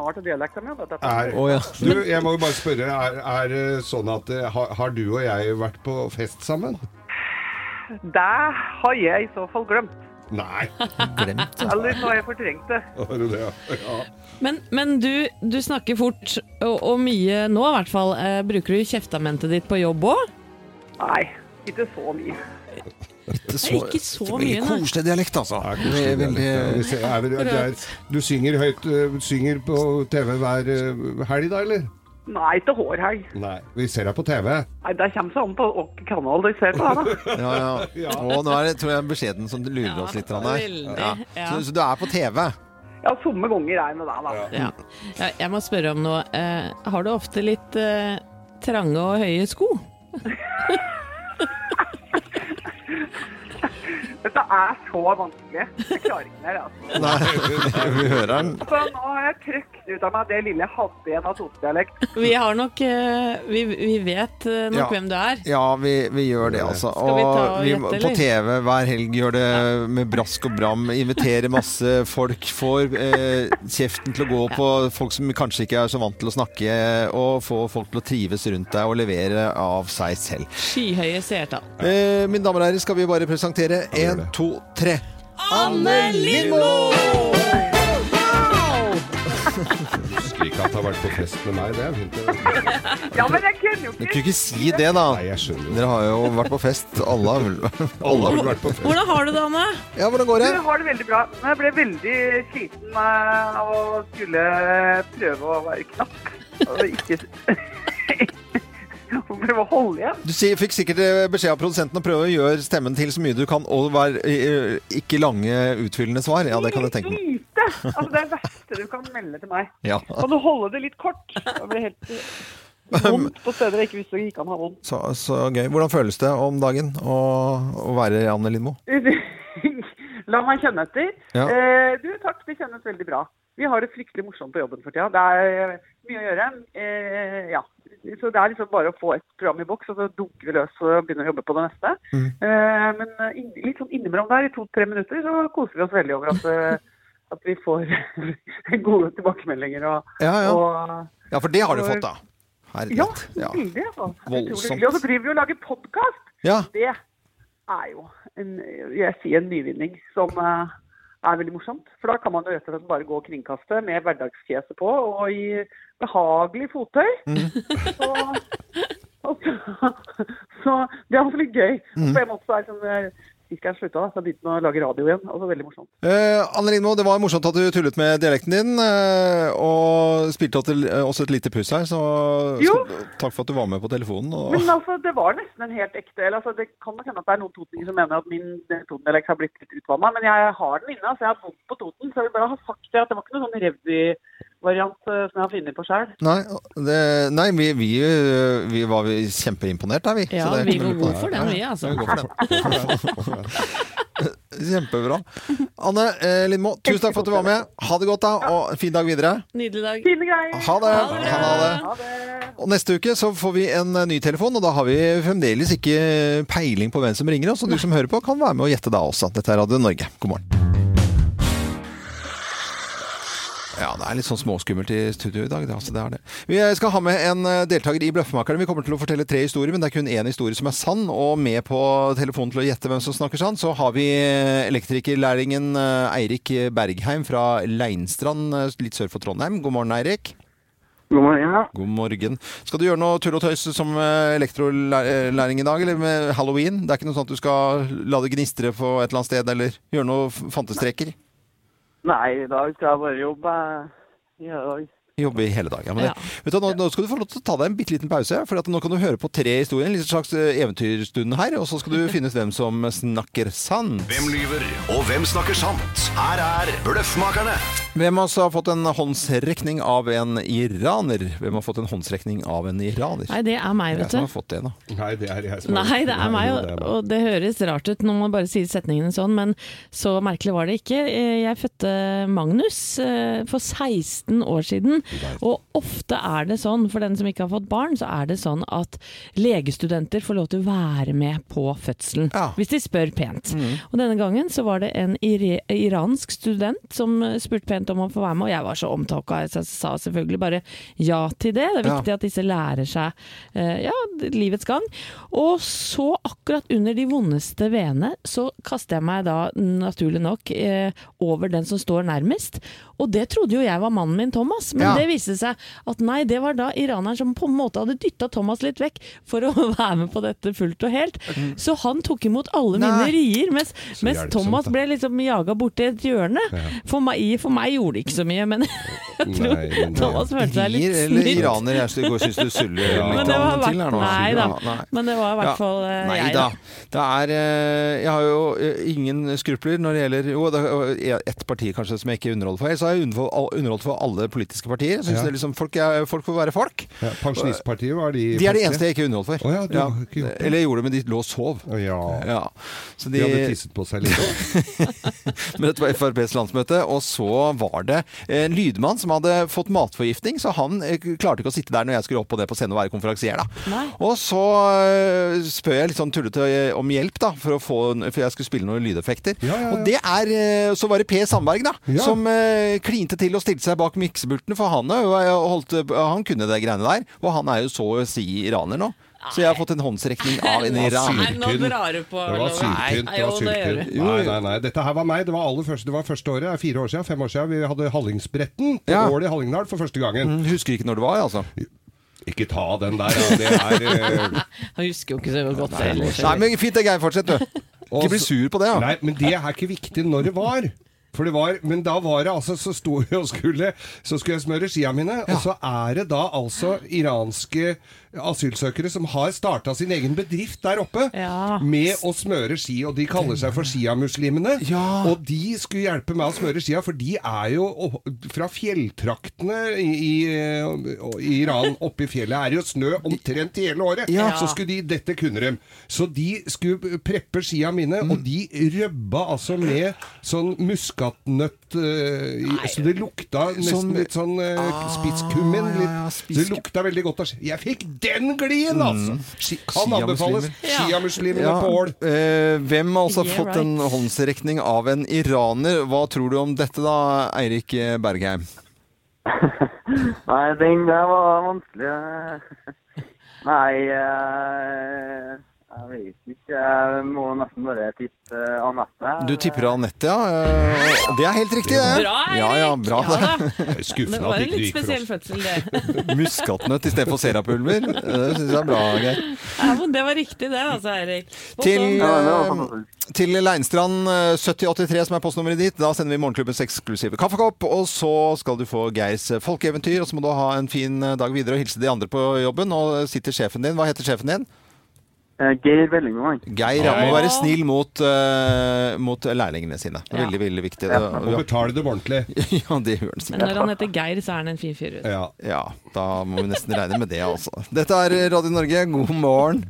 Du, jeg må jo bare spørre, er, det sånn at eh, har, har du og jeg vært på fest sammen? Det har jeg i så fall glemt. Nei, Glemt. Eller så har jeg fortrengt det. det, ja. ja. Men, men du, du snakker fort, og, og mye nå i hvert fall. Eh, bruker du kjeftamentet ditt på jobb òg? Nei, ikke så mye. Ikke så- ikke så mye, nei. koselig dialekt, altså. Veldig- Du synger høyt øh, Synger på TV hver øh, helg, da, eller? Nei, ikke hårhelg. Nei. Vi ser deg på TV. Nei, Det kommer seg an på hvilken kanal du ser på. Da. Ja, ja. Og nå er det tror jeg, beskjeden som lurer Ja, oss litt. her. Ja. ja. Så, så du er på TV? Ja, somme ganger er jeg med deg, da. Ja. Ja, jeg må spørre om noe. Eh, har du ofte litt eh, trange og høye sko? Dette er så vanskelig. Jeg klarer ikke mer. altså. Nei, vi hører den. Så nå har jeg trøkt ut av meg det lille jeg hadde igjen av Toten-dialekt. Vi har nok eh, vi, vi vet eh, nok Ja. hvem du er. Ja, vi, vi gjør det, altså. Skal vi ta og Og vi, gjette, på? TV hver helg gjør det med brask og bram. Inviterer masse folk. Får eh, kjeften til å gå på folk som kanskje ikke er så vant til å snakke. Og få folk til å trives rundt deg og levere av seg selv. Skyhøye seertall. Eh, mine damer og herrer, skal vi bare presentere én, to, tre. Anne Lindmo! Husker ikke at det har vært på fest med meg. Det er fint. Ja, men jeg kunne jo Du ikke kunne ikke si det, da. Nei, jeg skjønner jo. Dere har jo vært på fest, alle har vel Alle har vel vært på fest. Hvordan har du det, Anne? Ja, hvordan går det? Jeg har det veldig bra. Men jeg ble veldig sliten eh, av å skulle prøve å være knapp. Og ikke prøve å holde igjen. Du fikk sikkert eh, beskjed av produsenten å prøve å gjøre stemmen til så mye du kan, og være eh, ikke lange, utfyllende svar. Ja, det kan jeg tenke meg. Lite! Altså, det er det verste du kan melde til meg. Ja. Kan du holde det litt kort? Det blir helt eh, vondt på steder jeg ikke visste det gikk an å ha vondt. Så, så gøy. Hvordan føles det om dagen å, å være Anne Lindmo? La meg kjenne etter. Ja. Eh, du, takk, det kjennes veldig bra. Vi har det fryktelig morsomt på jobben for tida. Det er mye å gjøre. Eh, ja. Så det er liksom bare å få et program i boks, og så dunker vi løs og begynner å jobbe på det neste. Mm. Eh, men in, litt sånn innimellom der, i to-tre minutter, så koser vi oss veldig over at, eh, at vi får gode tilbakemeldinger. Og, Ja, ja. og Ja, for det har du fått, da. ja, Herregud. Ja. veldig. Altså. Voldsomt. Og så driver vi og lager podkast. Ja. Det er jo en, jeg sier en nyvinning som eh, er veldig morsomt. For da kan man jo rett og slett bare gå og kringkaste med hverdagsfjeset på og i behagelig fottøy. Så, så, så det er også litt gøy. Mm. På en måte så er det sånn eh, jeg slutta, så begynte jeg å lage radio igjen. Altså veldig morsomt. Eh, Anne Lindmo, det var morsomt at du tullet med dialekten din, eh, og spilte eh, også et lite puss her, så Jo. takk for at du var med på telefonen. Og, Men altså, det var nesten en helt ekte eller, altså, Det kan nok hende at det er noen totninger som mener at min Toten-dialekt har blitt litt utvanna, men jeg har den inne. altså Jeg har bodd på Toten, så jeg vil bare ha sagt det at det var ikke noen sånn revy-variant eh, som jeg har funnet på sjøl. nei, det, nei vi, vi, eh, vi var kjempeimponert der, vi. Ja, Så det er vi går god for den, vi, Ja, altså. Kjempebra. Anne eh, Lindmo, tusen takk for at du var med. Ha det godt, da, og en fin dag videre. Nydelig dag. Fine greier. Ha det. Ha det. Ha det. Og neste uke så får vi en eh, ny telefon, og da har vi fremdeles ikke peiling på hvem som ringer oss. Og du som hører på, kan være med og gjette da også. Dette er Radio Norge. God morgen. Ja, det er litt sånn småskummelt i studio i dag. Det, altså, det er det. Vi skal ha med en eh, deltaker i Bløffmakerne. Vi kommer til å fortelle tre historier, men det er kun én historie som er sann. Og med på telefonen til å gjette hvem som snakker sann, så har vi elektrikerlæringen elektrikerlærlingen eh, Eirik Bergheim fra Leinstrand, eh, litt sør for Trondheim. God morgen, Eirik. God morgen. Ja. God morgen. Skal du gjøre noe tull og tøys som eh, elektrolæring i dag, eller med halloween? Det er ikke noe sånt at du skal la det gnistre på et eller annet sted, eller gjøre noe fantestreker? Nei, i dag skal jeg bare jobbe. I. Jobbe i hele dag. Ja, men det, Ja. vet du, nå, nå skal du få lov til å ta deg en bitte liten pause, for at nå kan du høre på tre historier. En liten slags eh, eventyrstund her, og så skal du finne ut hvem som snakker sant. Hvem lyver, og hvem snakker sant? Her er Bløffmakerne. Hvem av oss har fått en håndsrekning av en iraner? Hvem har fått en håndsrekning av en iraner? Nei, det er meg, Jeg vet som du. har fått det, da. Nei, det er jeg som Nei, det er meg, og, det og det høres rart ut når man bare sier setningene sånn, men så merkelig var det ikke. Eh, Jeg fødte Magnus eh, for 16 år siden Og ofte er det sånn, for den som ikke har fått barn, så er det sånn at legestudenter får lov til å være med på fødselen. Hvis de spør pent. Og denne gangen så var det en iransk student som spurte pent om å få være med, og jeg var så omtåka, så jeg sa selvfølgelig bare ja til det. Det er viktig at disse lærer seg uh, ja, livets gang. Og så, akkurat under de vondeste veene, så kaster jeg meg da naturlig nok uh, over den som står nærmest. Og det trodde jo jeg var mannen min, Thomas, men Ja. Det viste seg at nei, det var da iraneren som på en måte hadde dytta Thomas litt vekk for å være med på dette fullt og helt. Så han tok imot alle mine rier, mens, mens Thomas ble liksom jaga borti et hjørne. For meg, for meg gjorde det ikke så mye, men jeg tror Nei, nei. Thomas følte seg litt Rier eller iraner? Jeg syns du suller Ja. litt Men det var til her nå. nei da. Ja. Men det var i hvert fall eh, Nei jeg, da. da. Det er eh, Jeg har jo eh, ingen skrupler når det gjelder Jo, det er ett parti kanskje som jeg ikke underholder for. Så har jeg underholdt for alle politiske partier. Jeg synes Ja. det er liksom, folk, er, folk får være folk. Ja, Pensjonistpartiet var de De er de eneste jeg ikke underholdt for. Oh, ja, du har ikke gjort det. Eller jeg gjorde det, men de lå og sov. Oh, ja. Ja. Så De de, hadde tisset på seg litt òg. men dette var FrPs landsmøte, og så var det en lydmann som hadde fått matforgiftning, så han eh, klarte ikke å sitte der når jeg skulle opp på det på scenen og være konferansier. da. Nei. Og så øh, spør jeg litt sånn tullete øh, om hjelp, da, for, å få, for jeg skulle spille noen lydeffekter. Ja, ja, ja. Og det er Så var det Per Sandberg, da, Ja. som klinte til og stilte seg bak miksebultene, for han, øh, holdt, øh, han kunne det greiene der. Og han er jo så å si iraner nå. Så jeg har fått en håndsrekning av en iraner. Nå drar du på. Det var syltynt. Det var syltynt. Nei, nei, nei. Dette her var meg. Det var aller første, det var første året. Er Fire år siden, fem år siden. Vi hadde Hallingsbretten på Ja. Ål i Hallingdal for første gangen. Mm, Husker ikke når det var, altså. Ikke ta den der, ja. Det er eh, Han husker jo ikke så godt heller. Nei, men fint det, Geir. Fortsett, du. Ikke bli sur på det, ja. Nei, men det er ikke viktig når det var. For det var, Men da var det altså Så sto jeg og skulle Så skulle jeg smøre skia mine, og så er det da altså iranske asylsøkere som har starta sin egen bedrift der oppe Ja. med å smøre ski, og de kaller seg for sjiamuslimene. Ja. Og de skulle hjelpe meg å smøre skia, for de er jo fra fjelltraktene i, i, i Iran. Oppe i fjellet er det jo snø omtrent hele året. Ja. Så skulle de Dette kunne dem. Så de skulle preppe skia mine, og de røbba altså med sånn muskatnøtt eh, i- Så det lukta nesten Sånn- litt sånn uh, Ah, spisskummin. ja, så det lukta veldig godt av. Jeg fikk den glien, altså! Ski- Kan anbefales. Sjiamuslimene Ja, på Ål. Uh, hvem har altså Yeah, fått en right. håndsrekning av en iraner? Hva tror du om dette da, Eirik Bergheim? Nei, den der var vanskelig. Nei, eh, jeg vet ikke. Jeg må nesten bare tippe Anette. Du tipper Anette, ja. Eh, Det er helt riktig, det. Bra, Erik! Ja, ja, bra Ja. Det er Det skuffende var en det litt for spesiell fødsel, det. Muskatnøtt istedenfor serapulver. Det syns jeg er bra, Geir. Ja, det var riktig, det, altså, Eirik. Til, eh, fantastisk. til Leinstrand eh, 7083, som er postnummeret ditt. Da sender vi Morgenklubbens eksklusive kaffekopp. Og så skal du få Geirs eh, folkeeventyr. Og så må du ha en fin eh, dag videre og hilse de andre på jobben. Og sitter sjefen din. Hva heter sjefen din? Eh, Geir Vellingvang. Geir. Han må være snill mot, uh, mot lærlingene sine. Ja. Veldig, veldig viktig. Ja. Og betale dem ordentlig. Ja, det gjør han Men når han heter Geir, så er han en fin fyr. Ja. Ja, da må vi nesten regne med det, altså. Dette er Radio Norge, god morgen.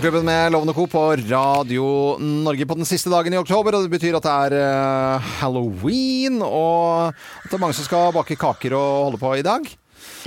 Klubben med Lovende Co. på Radio Norge på den siste dagen i oktober. Og det betyr at det er uh, halloween, og at det er mange som skal bake kaker og holde på i dag.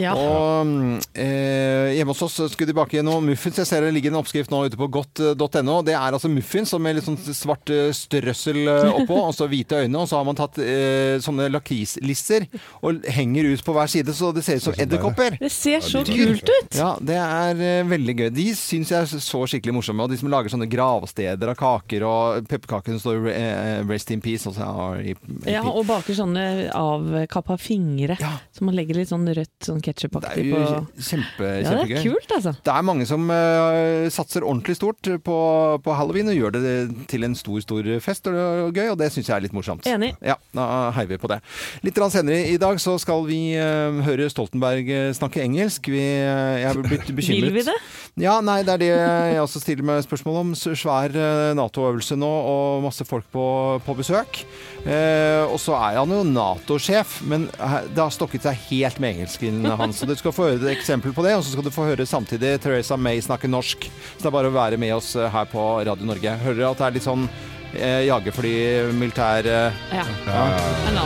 Ja. Og eh, hjemme hos oss skulle de bake noe muffins. Jeg ser det ligger en oppskrift nå ute på godt.no. Det er altså muffins med litt sånn svart eh, strøssel eh, oppå, og så hvite øyne. Og så har man tatt eh, sånne lakrislisser og henger ut på hver side, så det ser ut som edderkopper. Det ser så kult ut! Ja, det er eh, veldig gøy. De syns jeg er så skikkelig morsomme. Og de som lager sånne gravsteder av kaker, og pepperkakene står eh, 'Rest in peace'. Og så R.I.P. Ja, og baker sånne avkappa fingre. Ja. Så man legger litt sånn rødt sånn ketsjupaktig på kjempe, Ja, det er kult, altså. Det er mange som uh, satser ordentlig stort på, på halloween og gjør det til en stor stor fest og, og gøy, og det syns jeg er litt morsomt. Enig. Ja, Da heier vi på det. Litt senere i dag så skal vi uh, høre Stoltenberg eh, snakke engelsk. Vi, uh, jeg er blitt bekymret. Vil vi det? Ja, nei, det er det jeg også stiller meg spørsmål om. Svær Nato-øvelse nå og masse folk på, på besøk. Og så er han jo Nato-sjef, men det har stokket seg helt med engelsken hans. Så du skal få høre et eksempel på det, og så skal du få høre samtidig Teresa May snakke norsk. Så det er bare å være med oss eh, her på Radio Norge. Hører dere at det er litt sånn eh, jagerfly, militær eh, Ja. Ja, er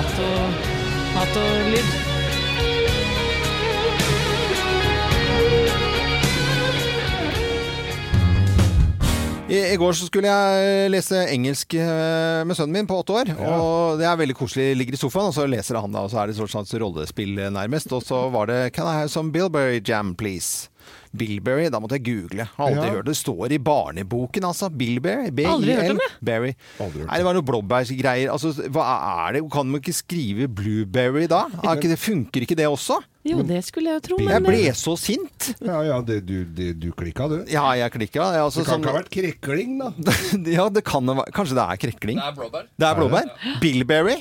Nato- I, I går så skulle jeg lese engelsk eh, med sønnen min på åtte år. Og det er veldig koselig. Ligger i sofaen, og så leser han da, og så er det et slags rollespill eh, nærmest. Og så var det Can I have some Bilberry jam, please? Bilberry, da måtte jeg google. Har aldri Ja. hørt det. Står i barneboken, altså. Bilberry. Aldri hørt om det. Berry. Aldri Nei, det var noe blåbærgreier. Altså, hva er det? Kan man ikke skrive blueberry da? Er ikke det, funker ikke det også? Jo, det skulle jeg jo tro, men Jeg ble så sint. Ja, ja, det, du, det, du klikka, du. Ja, jeg klikka. Jeg, altså, Det kan sånn- ikke ha vært krekling, da. ja, det kan det være. Kanskje det er krekling? Det er blåbær. Det er blåbær? Bilberry?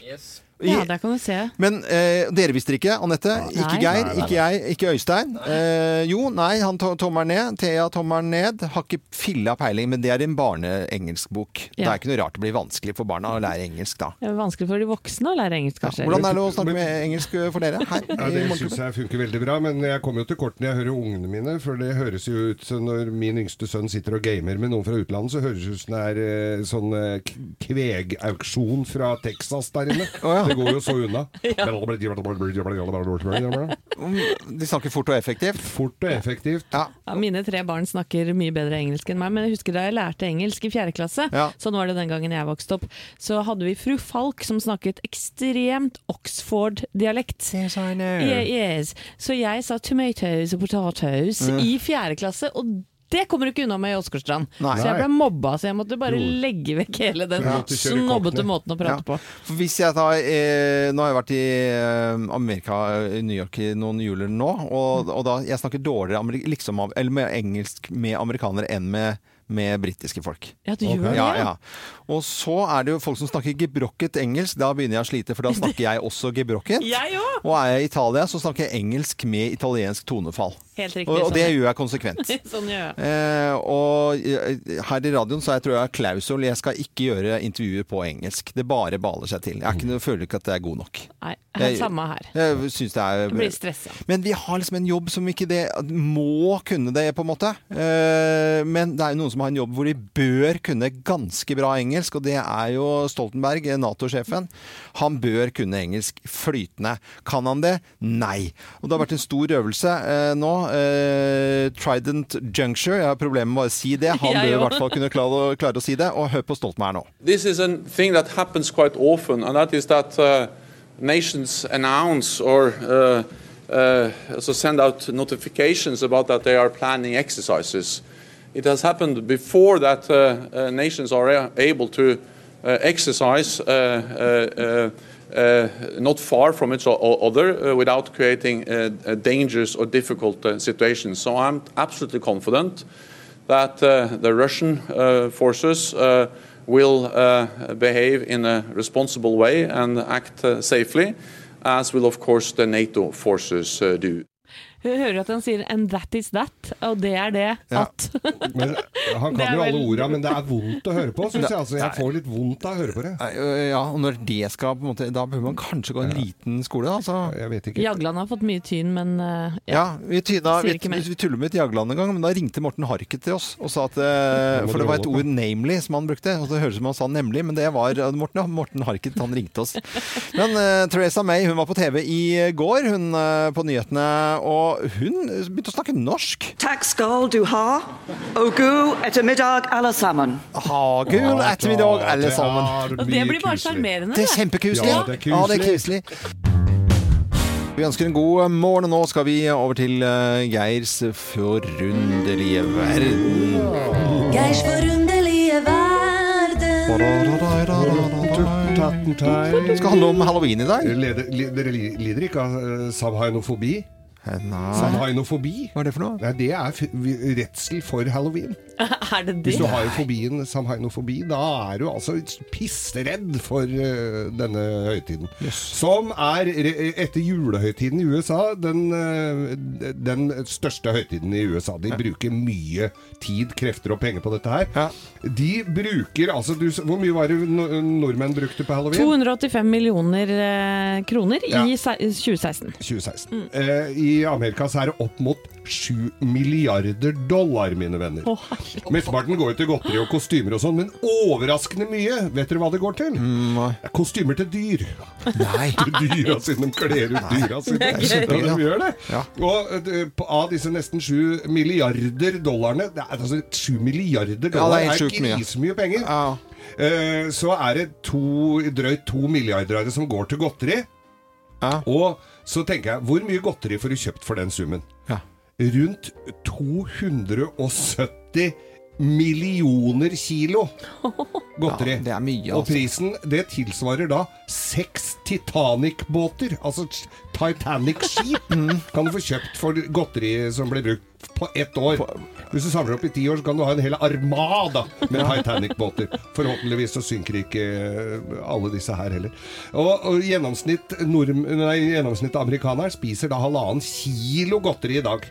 Ja, der kan du se. Men eh, dere visste ikke, Anette. Ikke Nei. Geir, Nei, nei, ikke jeg, ikke Øystein. Eh, jo, nei, han to tommer ned. Thea tommer ned. Har ikke filla peiling, men det er en barneengelskbok. Det er ikke noe rart det blir vanskelig for barna å lære engelsk da. Det er vanskelig for de voksne å lære engelsk, kanskje. Hvordan er det å snakke med engelsk for dere her? Ja, Det syns jeg funker veldig bra, men jeg kommer jo til kort når jeg hører ungene mine. For det høres jo ut som når min yngste sønn sitter og gamer med noen fra utlandet, så høres det ut som det er eh, sånn eh, kvegauksjon fra Texas der inne. ja. Det går jo så unna. De snakker fort og effektivt. Fort og effektivt. Ja. Ja, mine tre barn snakker mye bedre engelsk enn meg, men jeg husker da jeg lærte engelsk i fjerde klasse, Ja. sånn var det den gangen jeg vokste opp, så hadde vi fru Falk som snakket ekstremt Oxford-dialekt. Yes, I know. Yeah, yes. Så jeg sa tomatoes og potatoes Mm. i fjerde klasse, og det kommer du ikke unna med i Åsgårdstrand. Så jeg ble mobba, så jeg måtte bare Jo. legge vekk hele den Ja. Snobbete måten å prate Ja. på. For Hvis jeg tar, eh, nå har jeg vært i eh, Amerika, i New York i noen juler nå, og, og da jeg snakker dårligere liksom, eller med engelsk med amerikanere enn med, med britiske folk. Ja, du gjør det, ja, ja. Og så er det jo folk som snakker gebrokket engelsk. Da begynner jeg å slite, for da snakker jeg også gebrokket. Jeg! Og er jeg i Italia, så snakker jeg engelsk med italiensk tonefall. Helt riktig. Og, og det sånn. gjør jeg konsekvent. sånn gjør jeg. Eh, og eh, her i radioen så jeg, tror jeg klausul. Jeg skal ikke gjøre intervjuer på engelsk. Det bare baler seg til. Jeg er ikke, noe- føler ikke at det er god nok. Nei, Jeg- samme her. Jeg synes det er Jeg blir stressa. Men vi har liksom en jobb som ikke det må kunne det, på en måte. Eh, men det er jo noen som har en jobb hvor de bør kunne ganske bra engelsk, og det er jo Stoltenberg, Nato-sjefen. Han bør kunne engelsk flytende. Kan han det? Nei. Og det har vært en stor øvelse eh, nå. Eh, Trident Juncture. Jeg har problemer med å bare si det. Han bør i hvert fall kunne klare, klare å si det. Og hør på Stoltenberg nå. This is a thing that happens quite often, and that is that uh, nations announce or uh, uh, so send out notifications about that they are planning exercises. It has happened before that uh, uh, nations are able to uh, exercise uh, uh, uh, uh, not far from each other uh, without creating uh, uh, dangerous or difficult uh, situations. So I'm absolutely confident that uh, the Russian uh, forces uh, will uh, behave in a responsible way and act uh, safely, as will, of course, the NATO forces uh, do. Hun hører at han sier 'and that is that', og det er det Ja. at Men Han kan jo alle vel- orda, men det er vondt å høre på, syns jeg. Altså, jeg får litt vondt av å høre på det. Ja, og når det skal på en måte Da bør man kanskje gå en liten skole, da. Så. Jeg vet ikke. Jagland har fått mye tyn, men uh, Ja, vi, tyna, vi, vi tuller med Jagland en gang, men da ringte Morten Harket til oss og sa at For det var et ord 'namely' som han brukte, og det høres ut som han sa 'nemlig', men det var Morten. Morten, Morten Harket, han ringte oss. Men uh, Theresa May hun var på TV i går, hun uh, på nyhetene, og hun begynte å snakke norsk. Takk skal du ha, og god ettermiddag alle sammen. Ha, gul ettermiddag, alle sammen. Og det blir bare sjarmerende. Det er kjempekuselig. Ja, det er kuselig. Vi ønsker en god morgen, og nå skal vi over til eh, Geirs forunderlige verden. Geirs forunderlige verden. Det skal handle om halloween i dag. Dere lider ikke av eh, samhainofobi? Nei. Samhainofobi? Hva er det for noe? Nei, det er redsel for halloween. er det det? Hvis du har fobien samhainofobi, da er du altså pissredd for uh, denne høytiden. Som er, etter julehøytiden i USA, den, uh, den største høytiden i USA. De bruker mye tid, krefter og penger på dette her. De bruker altså du, Hvor mye var det nordmenn brukte på halloween? 285 millioner uh, kroner Ja. i se- 2016. 2016. Eh, I Amerika så er det opp mot sju milliarder dollar, mine venner. Oh. Mesteparten går jo til godteri og kostymer og sånn, men overraskende mye. Vet dere hva det går til? Det er kostymer til dyr. Nei. til dyra sine, kler ut dyra sine. Det er gøy. Ja, de gjør det. Ja. Og eh, av disse nesten 7 milliarder dollarene det er, altså, 7 milliarder Ja, dollar det er er, grisemye penger. Eh, så er det to, drøyt to milliarder av det som går til godteri. Og så tenker jeg, hvor mye godteri får du kjøpt for den summen? Rundt 270 millioner kilo godteri. Ja, det er mye, Og altså. prisen, det tilsvarer da seks Titanic-båter. Altså Titanic-skip kan du få kjøpt for godteri som blir brukt på ett år. Hvis du samler opp i ti år, så kan du ha en hel armada med Titanic-båter. Forhåpentligvis så synker ikke eh, alle disse her heller. Og, og gjennomsnitt, nordm- nei, gjennomsnitt amerikaner spiser da halvannen kilo godteri i dag.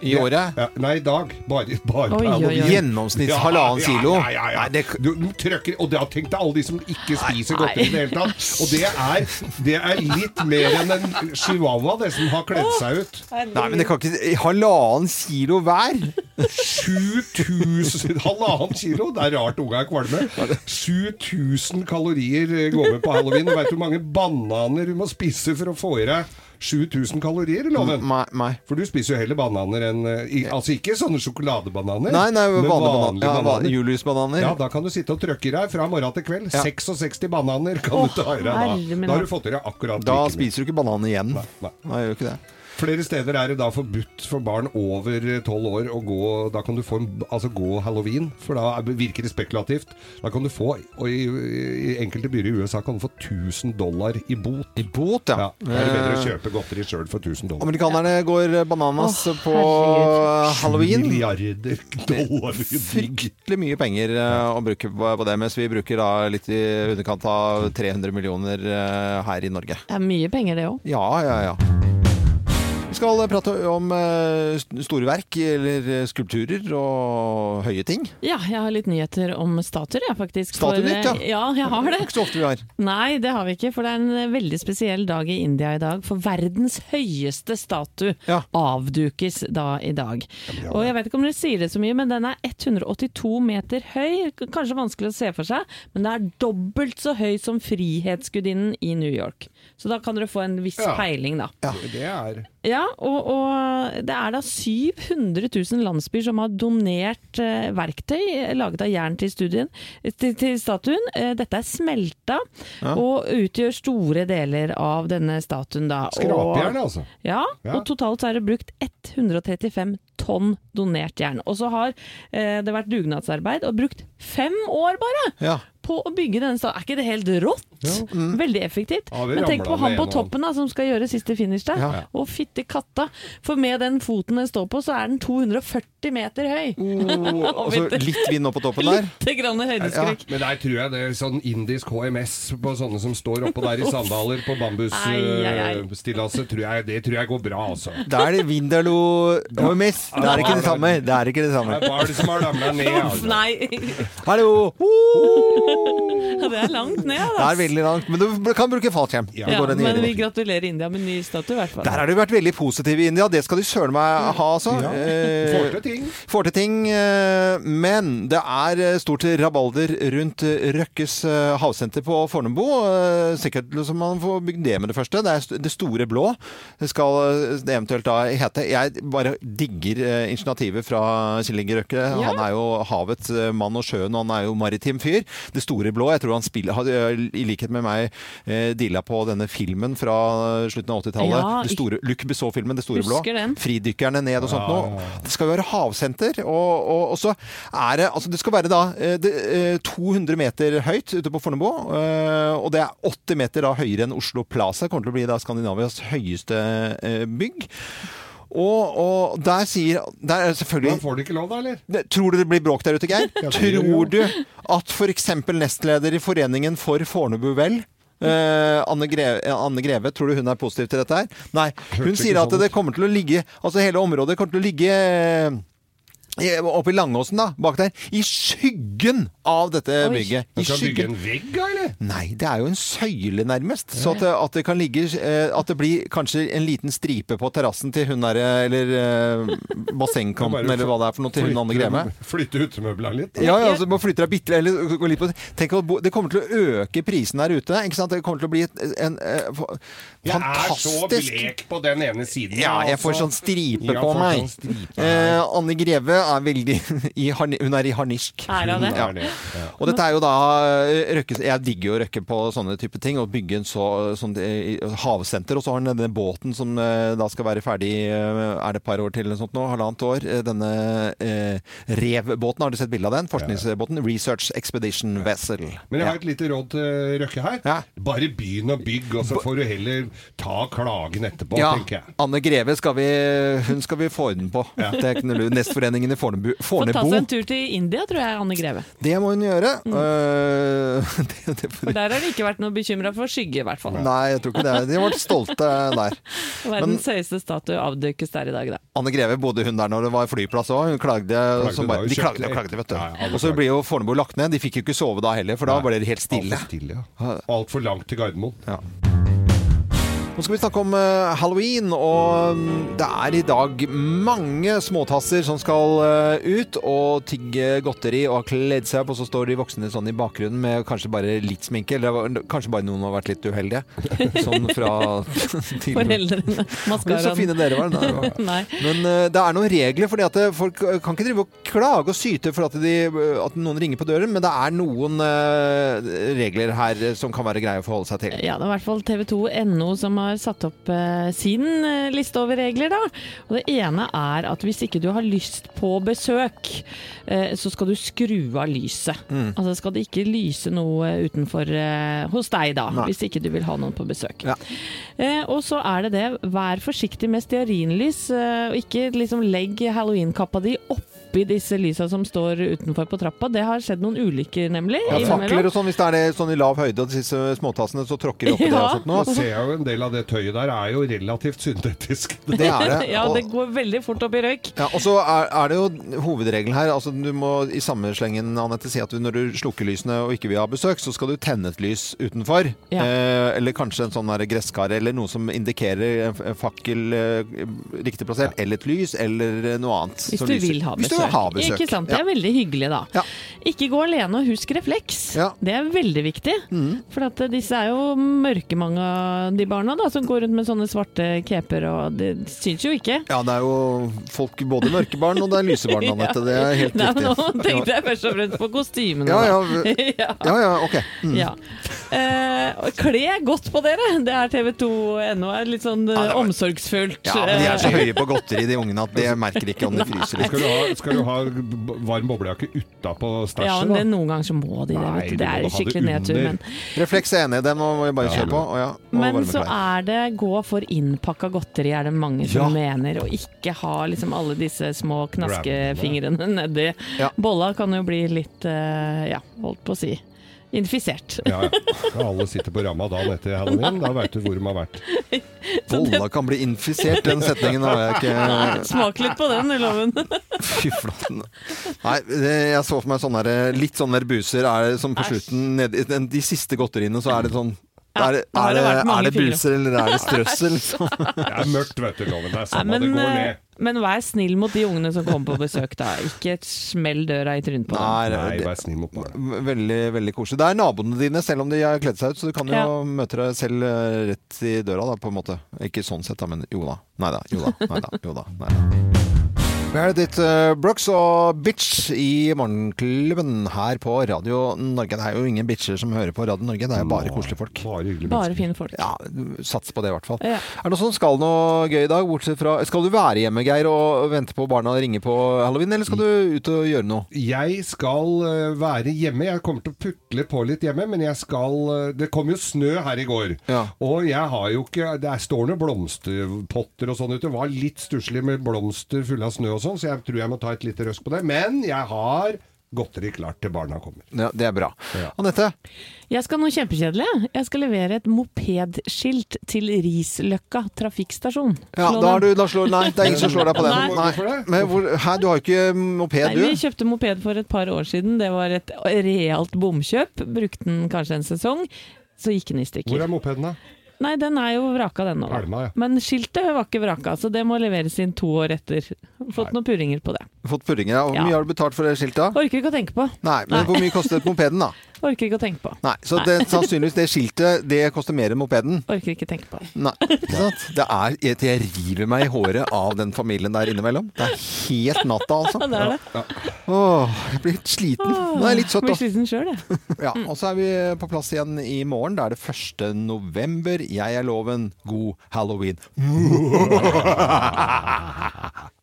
I året? Ja, nei, i dag. Bare, bare Oi, oi, oi. Gjennomsnitt halvannen kilo? Ja, ja, ja. ja. Du, du trøkker, og da tenk deg alle de som ikke spiser Nei. godteri i det hele tatt. Og det er, det er litt mer enn en chihuahua, det som har kledd seg ut. Nei, men det kan ikke Halvannen kilo hver? 7000 Halvannen kilo? Det er rart unga er kvalme. 7000 kalorier eh, går med på halloween. Vet du hvor mange bananer du må spise for å få i deg 7000 kalorier, Loven? Nei, For du spiser jo heller bananer enn eh, i, Altså ikke sånne sjokoladebananer, Nei, nei, men vanlige vanlige ja, bananer. Juliusbananer. Ja, da kan du sitte og trøkke i deg fra morgen til kveld. Ja. 66 bananer kan oh, du ta i deg da. Da har du fått i deg akkurat Da spiser du ikke banan igjen. Nei, nei. Nei, gjør ikke det. Flere steder er det da forbudt for barn over tolv år å gå Da kan du få en, altså gå halloween, for da er- virker det spekulativt. Da kan du få, og i, i enkelte byer i USA kan du få 1000 dollar i bot. I bot, ja. Det er det bedre å Eh, kjøpe godteri sjøl for 1000 dollar. Amerikanerne går bananas oh, på herregud. halloween. Milliarder dollar. Fryktelig mye penger eh, å bruke på på det, mens vi bruker da litt i underkant av 300 millioner eh, her i Norge. Det er mye penger, det òg. Ja, ja, ja. Vi skal prate om eh, store verk, eller eh, skulpturer og høye ting. Ja, jeg har litt nyheter om statuer, jeg, faktisk. Statuer For, ja. eh, Ja, jeg har det. Ikke så ofte vi har. Nei, det har vi ikke, for det er en veldig spesiell dag i India i dag. For verdens høyeste statue avdukes da i dag. Og jeg vet ikke om dere sier det så mye, men den er 182 meter høy. Kanskje vanskelig å se for seg, men det er dobbelt så høy som Frihetsgudinnen i New York. Så da kan dere få en viss Ja. peiling, da. Ja, Det er Ja, og, og det er da 700 000 landsbyer som har donert eh, verktøy eh, laget av jern til, studien, til, til statuen. Eh, dette er smelta Ja. og utgjør store deler av denne statuen. Da. Skrapjern, altså. Ja, Ja. og totalt så er det brukt 135 tonn donert jern. Og så har eh, det vært dugnadsarbeid og brukt fem år bare! Ja. På å bygge denne stadion. Er ikke det helt rått? Veldig effektivt. Ja, Men tenk på han på toppen da, som skal gjøre siste finish der. Ja. Å, fytti katta! For med den foten den står på, så er den 240 meter høy. Og så litt vind opp på toppen der. Litt grann høydeskrekk. Men der tror jeg det er sånn indisk HMS på sånne som står oppå der i sandaler på bambusstillaset, tror det tror jeg går bra, altså. Da er det Vindalo HMS. Det er ikke det samme. Det er ikke det samme. Det er barn som har ramla ned, altså. nei! Hallo! Ja, det er langt ned, Det er veldig langt, men du kan bruke fallskjerm. Ja, men vi gratulerer India med ny statue, i hvert fall. Der har de vært veldig positive i India. Det skal de søren meg ha, altså. Ja. Eh, Får til ting. Får til ting. eh, Men det er eh, stort rabalder rundt Røkkes havsenter på Fornebu. Sikkert som man får bygd det med det første. Det er det store blå. Skal det eventuelt da hete. Jeg bare digger initiativet fra Kjell Inge Røkke. Ja. Han er jo havets mann og sjøen, og han er jo maritim fyr. Det store blå. Jeg tror han spiller, har, eh, i likhet med meg, eh, dilla på denne filmen fra slutten av 80-tallet. Ja, det store, Luc Besson-filmen 'Det store blå'. Den. Fridykkerne ned og sånt Ja, noe. Det skal jo være havsenter, og, og, og så er det Altså, det skal være da eh, det, eh, 200 meter høyt ute på Fornebu, eh, og det er 80 meter da høyere enn Oslo Plaza. Kommer til å bli da Skandinavias høyeste eh, bygg. Og, og der sier Der er selvfølgelig Men får du ikke lov, da, eller? det- Tror du det blir bråk der ute, Geir? Tror du at f.eks. nestleder i Foreningen for Fornebu Vel Uh, Anne, Greve, Anne Greve, tror du hun er positiv til dette her? Nei. Hun sier at sånn det kommer til å ligge Altså hele området kommer til å ligge eh, Oppe i Langåsen, da, bak der. I skyggen av dette Oi. bygget. I skal bygge en vegg, eller? Nei, det er jo en søyle, nærmest. Så at det, at det kan ligge eh, At det blir kanskje en liten stripe på terrassen til hun derre Eller eh, bassengkanten, eller hva det er for noe, til hun Anne Greve. Flytte utemøblene litt. da. Ja, ja, altså, må flytte deg bitte eller gå litt på Tenk at det kommer til å øke prisen der ute. Ikke sant? Det kommer til å bli et, en, eh, fantastisk Jeg er så blek på den ene siden. ja, jeg får altså. sånn stripe på meg. sånn stripe. Eh, Anne Greve er veldig i, harni- Hun er i harnisk. Er hun det? Ja. Ja. Og dette er jo da eh, røkke, Jeg digger jo å røkke på sånne type ting. Og bygge en så, sånn eh, havsenter. Og så har han denne båten som eh, da skal være ferdig Er det et par år til eller noe sånt nå? Halvannet år. Denne eh, Rev-båten, har du sett bilde av den? Forskningsbåten. Research Expedition Vessel. Men jeg har et lite råd til Røkke her. Bare begynn å bygge, og så får du heller ta klagen etterpå, Ja, tenker jeg. Anne Greve skal vi, hun skal vi få orden på. Ja. er lurt. I Fornebu. Få ta seg en tur til India, tror jeg, Anne Greve. Det må hun gjøre. Mm. Eh, det, det, For der har de ikke vært noe bekymra for skygge, i hvert fall. Nei, jeg tror ikke det. De har vært stolte der. Men Verdens høyeste statue avdukes der i dag, da. Anne Greve bodde hun der når det var flyplass òg. Hun klagde, Klagde som bare, De klagde og klagde, vet du. Ja, ja, og så ble blir jo Fornebu lagt ned. De fikk jo ikke sove da heller, for da ble det helt stille. Altfor stille, ja. Altfor langt til Gardermoen. Ja. Nå skal vi snakke om eh, halloween, og mm, det er i dag mange småtasser som skal eh, ut og tigge godteri og har kledd seg opp, og så står de voksne sånn i bakgrunnen med kanskje bare litt sminke, eller kanskje bare noen har vært litt uheldige. Sånn fra Foreldrene. Men Så fine dere var. Nei. Nei. Men eh, det er noen regler, fordi at folk kan ikke drive og klage og syte for at, de, at noen ringer på døren, men det er noen regler her som kan være greie å forholde seg til. Ja, det er i hvert fall TV2.no som har satt opp eh, sin eh, liste over regler, da. Og det ene er at hvis ikke du har lyst på besøk, eh, så skal du skru av lyset. Mm. Altså skal det ikke lyse noe utenfor hos deg, da. Nei. Hvis ikke du vil ha noen på besøk. Eh, og så er det det, vær forsiktig med stearinlys, og ikke liksom legg halloweenkappa di oppi disse lysa som står utenfor på trappa. Det har skjedd noen ulykker, nemlig. Ja, fakler og sånn, hvis det er det sånn i lav høyde, og disse småtassene, så tråkker de oppi det og sånt nå. Nå ser jeg jo en del av det tøyet der er jo relativt syntetisk. Det er det. ja, det går veldig fort opp i røyk. Ja, og så er, er det jo hovedregelen her. altså Du må i samme slengen Anette, si at du, når du slukker lysene og ikke vil ha besøk, så skal du tenne et lys utenfor. Ja. Eh, eller kanskje en sånn gresskar eller noe som indikerer en fakkel eh, riktig plassert. Eller et lys, eller noe annet. Hvis du vil ha Hvis besøk. ha besøk. Ikke sant? Det er Ja. veldig hyggelig, da. Ikke gå alene og husk refleks. Det er veldig viktig. Mm. For at eh, disse er jo mørke, mange av de barna da, som går rundt med sånne svarte caper, og det syns jo ikke. Ja, det er jo folk, både mørke barn, og det er lysebarn, Anette. Det er helt riktig. Nå tenkte jeg først og fremst på kostymene. Ja, ja, ja, ja, ok. Mm. Ja. Eh, kle godt på dere! Det er TV2.no. er Litt sånn eh, omsorgsfullt. Ja, men de er så Eh, høye på godteri, de ungene, at det merker ikke om de fryser. Skal du ha, skal du ha varm boblejakke utapå Ja, stæsjet, men det er noen ganger så må de det. Nei, Vet du. du Det er en skikkelig nedtur. Men, Refleks er enig, den må vi bare kjøre på. Og ja, og men så er det gå for innpakka godteri, er det mange som Ja. mener. Og ikke ha liksom alle disse små knaskefingrene nedi. Bolla kan jo bli litt, eh, ja, holdt på å si, infisert. Ja, ja. Alle sitter på ramadan etter halloween. Da veit du hvor de har vært. Bolla kan bli infisert, den setningen har jeg ikke Smak litt på den, Loven. Fy flaten. Nei, jeg så for meg sånne der, litt sånne der buser er som på slutten ned, De siste godteriene så er det sånn er, det, er, det er det buser, eller er det strøssel? Det er mørkt, vet du, Loven. Det er men, det går eh, ned. men vær snill mot de ungene som kommer på besøk, da. Ikke smell døra i trynet på dem. Nei, Nei, vær snill mot barna. Veldig, veldig koselig. Det er naboene dine, selv om de har kledd seg ut, så du kan jo Ja. møte deg selv eh, rett i døra, da, på en måte. Ikke sånn sett, da, men jo da. Nei da, jo da. Nei da, jo da. Nei da. Meredith uh, Brooks og Bitch i Morgenklubben her på Radio Norge. Det er jo ingen bitcher som hører på Radio Norge, det er jo bare koselige folk. Bare Bare fine folk. Ja, sats på det i hvert fall. Ja. Er det noe som skal noe gøy i dag, bortsett fra Skal du være hjemme, Geir, og vente på barna ringer på halloween, eller skal du ut og gjøre noe? Jeg skal eh, være hjemme. Jeg kommer til å putle på litt hjemme, men jeg skal eh, Det kom jo snø her i går. Og jeg har jo ikke Det står noen blomsterpotter og sånn ute. Det var litt stusslig med blomster fulle av snø og sånn, så jeg tror jeg må ta et lite røsk på det. Men jeg har godteri klart til barna kommer. Ja, det er bra. Anette? Jeg skal noe kjempekjedelig. jeg. Skal levere et mopedskilt til Risløkka trafikkstasjon. Ja, da har du, da slår, nei, det er ingen som slår deg på den. Nei. nei. det? Men hvor, her, du har jo ikke moped, Nei, vi kjøpte moped for et par år siden. Det var et realt bomkjøp. Brukte den kanskje en sesong. Så gikk den i stykker. Hvor er mopeden, da? Nei, den er jo vraka den nå. da. Ja. Men skiltet var ikke vraka, så det må leveres inn to år etter. Fått noen purringer på det. Fått purringer, ja. Hvor Ja. mye har du betalt for det skiltet? Orker ikke å tenke på. Nei, men hvor mye kostet mopeden, da? Orker ikke å tenke på. Nei, Så det, sannsynligvis det skiltet, det koster mer enn mopeden? Orker ikke tenke på. Nei, ikke sant? Det er, jeg, jeg river meg i håret av den familien der innimellom. Det er helt natta, altså. Ja, det er det. Åh, jeg blir litt sliten. Nå er jeg litt søtt, Blir da. sliten sjøl, jeg. Ja, og så er vi på plass igjen i morgen. Da er det 1. november. Jeg er loven. God halloween.